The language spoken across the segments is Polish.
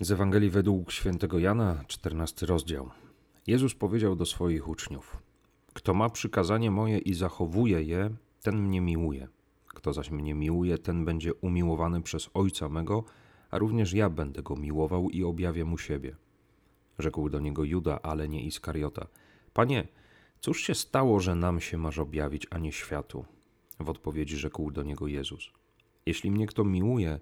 Z Ewangelii według świętego Jana, 14 rozdział. Jezus powiedział do swoich uczniów: Kto ma przykazanie moje i zachowuje je, ten mnie miłuje. Kto zaś mnie miłuje, ten będzie umiłowany przez Ojca mego, a również ja będę go miłował i objawię mu siebie. Rzekł do niego Juda, ale nie Iskariota. Panie, cóż się stało, że nam się masz objawić, a nie światu? W odpowiedzi rzekł do niego Jezus: Jeśli mnie kto miłuje,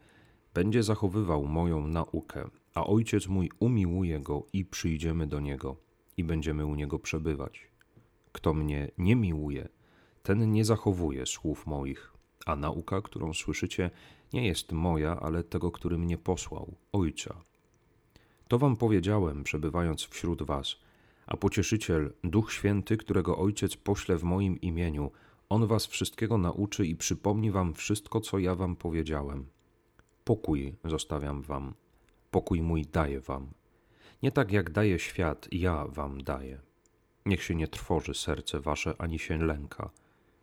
będzie zachowywał moją naukę, a ojciec mój umiłuje go i przyjdziemy do niego i będziemy u niego przebywać. Kto mnie nie miłuje, ten nie zachowuje słów moich, a nauka, którą słyszycie, nie jest moja, ale tego, który mnie posłał, ojca. To wam powiedziałem, przebywając wśród was, a pocieszyciel, Duch Święty, którego ojciec pośle w moim imieniu, on was wszystkiego nauczy i przypomni wam wszystko, co ja wam powiedziałem. Pokój zostawiam wam, pokój mój daję wam. Nie tak jak daje świat, ja wam daję. Niech się nie trwoży serce wasze, ani się lęka.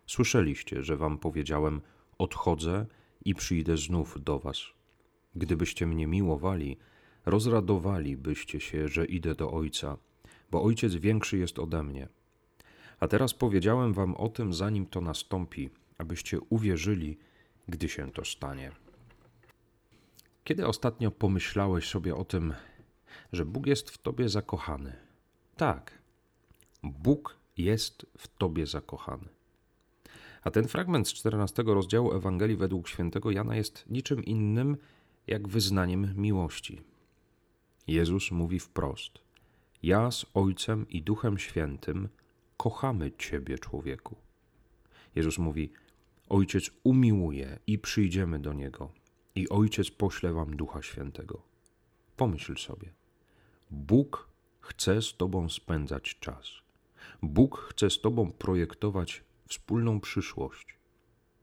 Słyszeliście, że wam powiedziałem: Odchodzę i przyjdę znów do was. Gdybyście mnie miłowali, rozradowalibyście się, że idę do Ojca, bo Ojciec większy jest ode mnie. A teraz powiedziałem wam o tym, zanim to nastąpi, abyście uwierzyli, gdy się to stanie. Kiedy ostatnio pomyślałeś sobie o tym, że Bóg jest w tobie zakochany? Tak, Bóg jest w tobie zakochany. A ten fragment z 14 rozdziału Ewangelii według świętego Jana jest niczym innym jak wyznaniem miłości. Jezus mówi wprost: Ja z Ojcem i Duchem Świętym kochamy Ciebie, człowieku. Jezus mówi: Ojciec umiłuje i przyjdziemy do Niego i Ojciec pośle wam Ducha Świętego. Pomyśl sobie. Bóg chce z Tobą spędzać czas. Bóg chce z Tobą projektować wspólną przyszłość.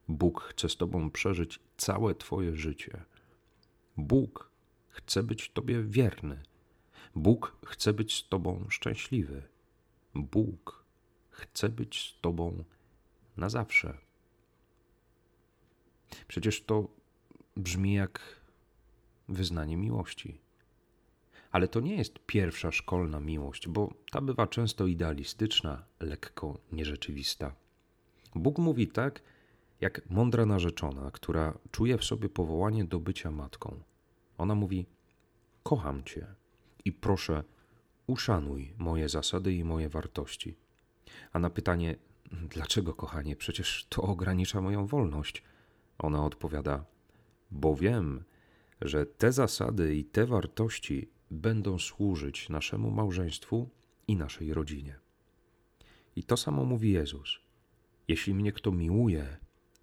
Bóg chce z Tobą przeżyć całe Twoje życie. Bóg chce być Tobie wierny. Bóg chce być z Tobą szczęśliwy. Bóg chce być z Tobą na zawsze. Przecież to brzmi jak wyznanie miłości. Ale to nie jest pierwsza szkolna miłość, bo ta bywa często idealistyczna, lekko nierzeczywista. Bóg mówi tak, jak mądra narzeczona, która czuje w sobie powołanie do bycia matką. Ona mówi: Kocham Cię i proszę, uszanuj moje zasady i moje wartości. A na pytanie, dlaczego, kochanie, przecież to ogranicza moją wolność, ona odpowiada: bo wiem, że te zasady i te wartości będą służyć naszemu małżeństwu i naszej rodzinie. I to samo mówi Jezus. Jeśli mnie kto miłuje,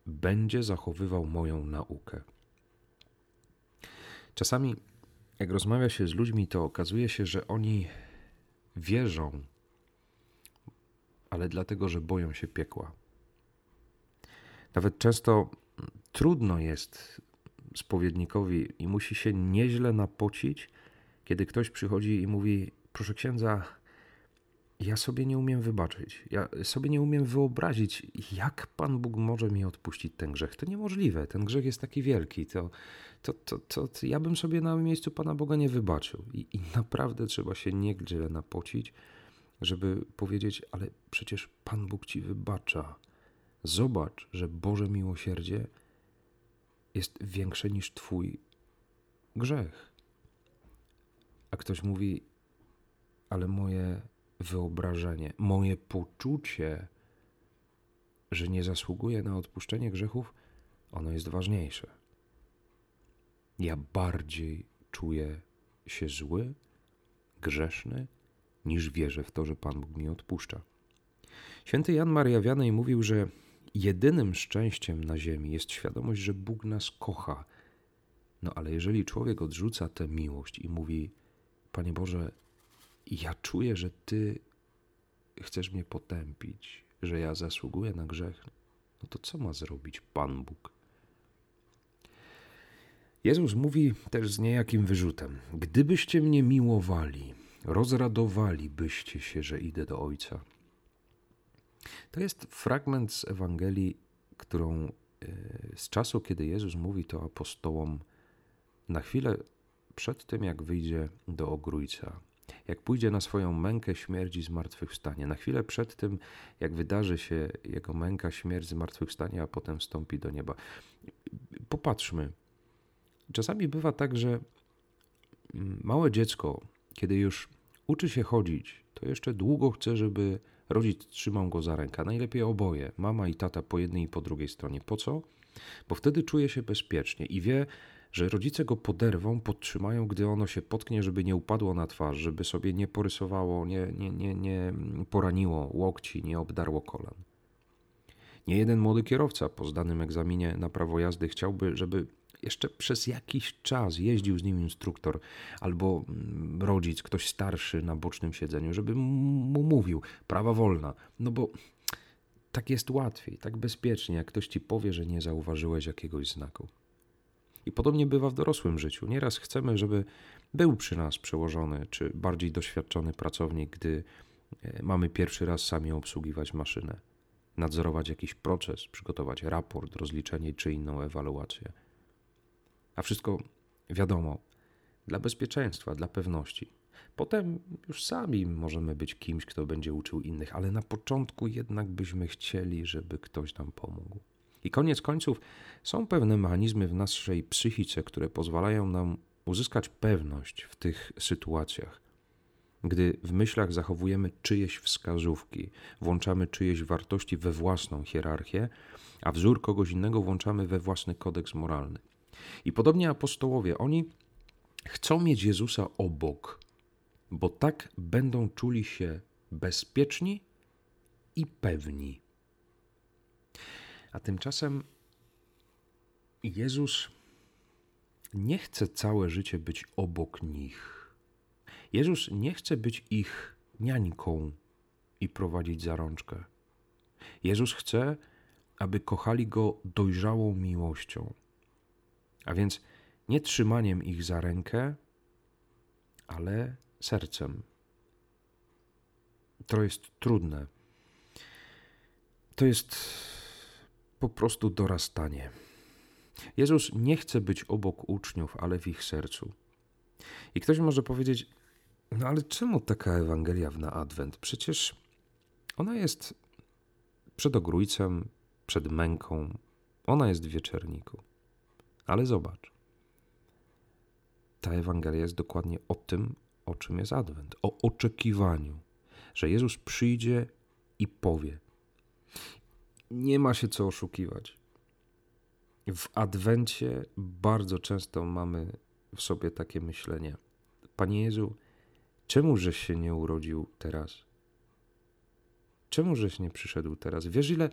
będzie zachowywał moją naukę. Czasami, jak rozmawia się z ludźmi, to okazuje się, że oni wierzą, ale dlatego, że boją się piekła. Nawet często trudno jest spowiednikowi i musi się nieźle napocić, kiedy ktoś przychodzi i mówi: Proszę księdza, ja sobie nie umiem wybaczyć. Ja sobie nie umiem wyobrazić, jak Pan Bóg może mi odpuścić ten grzech. To niemożliwe. Ten grzech jest taki wielki. To, to, to, to, to ja bym sobie na miejscu Pana Boga nie wybaczył. I, I naprawdę trzeba się nieźle napocić, żeby powiedzieć: Ale przecież Pan Bóg ci wybacza. Zobacz, że Boże miłosierdzie jest większe niż Twój grzech. A ktoś mówi, ale moje wyobrażenie, moje poczucie, że nie zasługuję na odpuszczenie grzechów, ono jest ważniejsze. Ja bardziej czuję się zły, grzeszny, niż wierzę w to, że Pan Bóg mi odpuszcza. Święty Jan Maria Wianej mówił, że jedynym szczęściem na ziemi jest świadomość, że Bóg nas kocha. No ale jeżeli człowiek odrzuca tę miłość i mówi: Panie Boże, ja czuję, że Ty chcesz mnie potępić, że ja zasługuję na grzech, no to co ma zrobić Pan Bóg? Jezus mówi też z niejakim wyrzutem: Gdybyście mnie miłowali, rozradowalibyście się, że idę do Ojca. To jest fragment z Ewangelii, którą e, z czasu, kiedy Jezus mówi to apostołom, na chwilę przed tym, jak wyjdzie do ogrójca, jak pójdzie na swoją mękę śmierci zmartwychwstanie, na chwilę przed tym, jak wydarzy się jego męka, śmierć, zmartwychwstanie, a potem wstąpi do nieba. Popatrzmy. Czasami bywa tak, że małe dziecko, kiedy już uczy się chodzić, to jeszcze długo chce, żeby rodzic trzymał go za rękę. Najlepiej oboje, mama i tata po jednej i po drugiej stronie. Po co? Bo wtedy czuje się bezpiecznie i wie, że rodzice go poderwą, podtrzymają, gdy ono się potknie, żeby nie upadło na twarz, żeby sobie nie porysowało, nie, nie, nie, nie poraniło łokci, nie obdarło kolan. Nie jeden młody kierowca po zdanym egzaminie na prawo jazdy chciałby, żeby jeszcze przez jakiś czas jeździł z nim instruktor albo mm, rodzic, ktoś starszy na bocznym siedzeniu, żeby mu mówił prawa wolna. No bo tak jest łatwiej, tak bezpiecznie, jak ktoś ci powie, że nie zauważyłeś jakiegoś znaku. I podobnie bywa w dorosłym życiu. Nieraz chcemy, żeby był przy nas przełożony czy bardziej doświadczony pracownik, gdy e, mamy pierwszy raz sami obsługiwać maszynę, nadzorować jakiś proces, przygotować raport, rozliczenie czy inną ewaluację. A wszystko wiadomo, dla bezpieczeństwa, dla pewności. Potem już sami możemy być kimś, kto będzie uczył innych, ale na początku jednak byśmy chcieli, żeby ktoś nam pomógł. I koniec końców są pewne mechanizmy w naszej psychice, które pozwalają nam uzyskać pewność w tych sytuacjach. Gdy w myślach zachowujemy czyjeś wskazówki, włączamy czyjeś wartości we własną hierarchię, a wzór kogoś innego włączamy we własny kodeks moralny. I podobnie apostołowie, oni chcą mieć Jezusa obok, bo tak będą czuli się bezpieczni i pewni. A tymczasem Jezus nie chce całe życie być obok nich. Jezus nie chce być ich niańką i prowadzić za rączkę. Jezus chce, aby kochali go dojrzałą miłością. A więc nie trzymaniem ich za rękę, ale sercem. To jest trudne. To jest po prostu dorastanie. Jezus nie chce być obok uczniów, ale w ich sercu. I ktoś może powiedzieć: No ale czemu taka Ewangelia na Adwent? Przecież ona jest przed ogrójcem, przed męką, ona jest w wieczerniku. Ale zobacz, ta Ewangelia jest dokładnie o tym, o czym jest Adwent, o oczekiwaniu, że Jezus przyjdzie i powie: nie ma się co oszukiwać. W Adwencie bardzo często mamy w sobie takie myślenie: Panie Jezu, czemu żeś się nie urodził teraz? Czemu żeś nie przyszedł teraz? Wiesz, ile,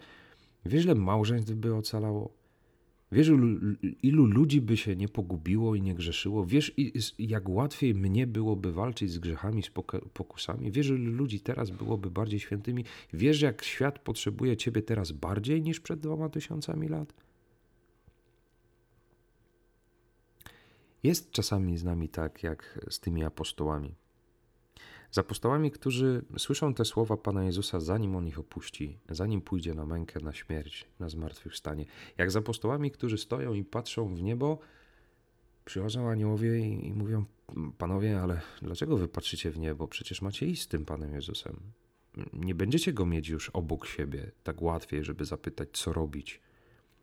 wiesz, ile małżeństw by ocalało? Wiesz, ilu ludzi by się nie pogubiło i nie grzeszyło? Wiesz, jak łatwiej mnie byłoby walczyć z grzechami, z pokusami? Wiesz, ilu ludzi teraz byłoby bardziej świętymi? Wiesz, jak świat potrzebuje Ciebie teraz bardziej niż przed dwoma tysiącami lat? Jest czasami z nami tak, jak z tymi apostołami. Z apostołami, którzy słyszą te słowa Pana Jezusa, zanim On ich opuści, zanim pójdzie na mękę, na śmierć, na zmartwychwstanie. Jak z apostołami, którzy stoją i patrzą w niebo, przychodzą aniołowie i, i mówią, Panowie, ale dlaczego wy patrzycie w niebo? Przecież macie iść z tym Panem Jezusem. Nie będziecie Go mieć już obok siebie, tak łatwiej, żeby zapytać, co robić.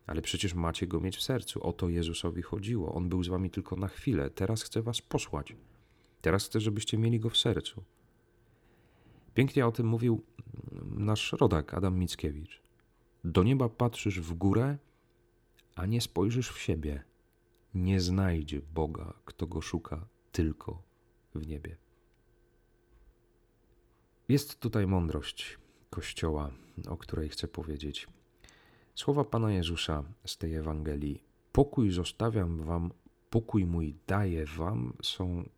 Ale przecież macie Go mieć w sercu. O to Jezusowi chodziło. On był z wami tylko na chwilę. Teraz chce was posłać. Teraz chce, żebyście mieli Go w sercu. Pięknie o tym mówił nasz rodak Adam Mickiewicz. Do nieba patrzysz w górę, a nie spojrzysz w siebie. Nie znajdzie Boga, kto go szuka tylko w niebie. Jest tutaj mądrość Kościoła, o której chcę powiedzieć. Słowa Pana Jezusa z tej Ewangelii: Pokój zostawiam wam, pokój mój daję wam, są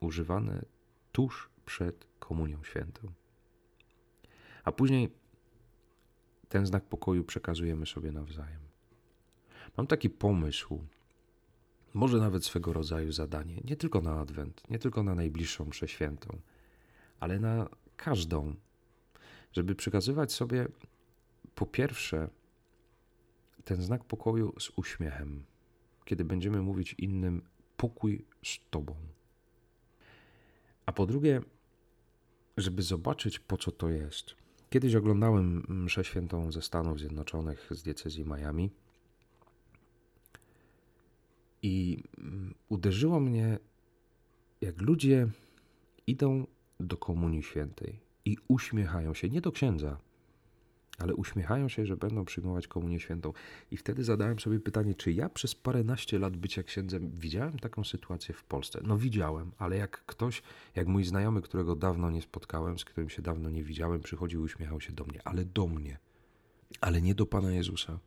używane tuż przed Komunią Świętą a później ten znak pokoju przekazujemy sobie nawzajem. Mam taki pomysł, może nawet swego rodzaju zadanie, nie tylko na Adwent, nie tylko na najbliższą przeświętą, ale na każdą, żeby przekazywać sobie po pierwsze ten znak pokoju z uśmiechem, kiedy będziemy mówić innym pokój z Tobą. A po drugie, żeby zobaczyć, po co to jest. Kiedyś oglądałem mszę świętą ze Stanów Zjednoczonych, z diecezji Miami. I mm, uderzyło mnie, jak ludzie idą do Komunii Świętej i uśmiechają się, nie do księdza, ale uśmiechają się, że będą przyjmować Komunię Świętą. I wtedy zadałem sobie pytanie, czy ja przez paręnaście lat bycia księdzem widziałem taką sytuację w Polsce? No widziałem, ale jak ktoś, jak mój znajomy, którego dawno nie spotkałem, z którym się dawno nie widziałem, przychodził i uśmiechał się do mnie, ale do mnie, ale nie do Pana Jezusa.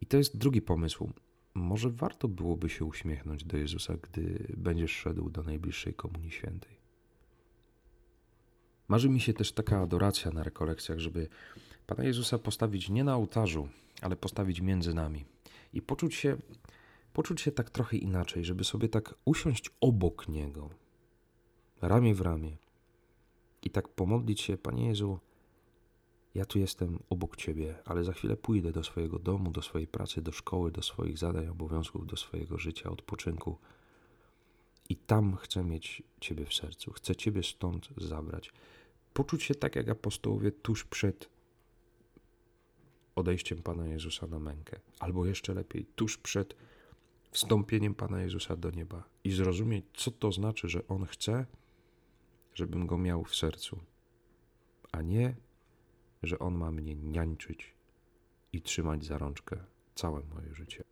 I to jest drugi pomysł. Może warto byłoby się uśmiechnąć do Jezusa, gdy będziesz szedł do najbliższej Komunii Świętej. Marzy mi się też taka adoracja na rekolekcjach, żeby Pana Jezusa postawić nie na ołtarzu, ale postawić między nami i poczuć się, poczuć się tak trochę inaczej, żeby sobie tak usiąść obok Niego, ramię w ramię i tak pomodlić się, Panie Jezu, ja tu jestem obok Ciebie, ale za chwilę pójdę do swojego domu, do swojej pracy, do szkoły, do swoich zadań, obowiązków, do swojego życia, odpoczynku. I tam chcę mieć Ciebie w sercu, chcę Ciebie stąd zabrać. Poczuć się tak jak apostołowie tuż przed odejściem Pana Jezusa na mękę, albo jeszcze lepiej, tuż przed wstąpieniem Pana Jezusa do nieba i zrozumieć, co to znaczy, że On chce, żebym go miał w sercu, a nie, że On ma mnie niańczyć i trzymać za rączkę całe moje życie.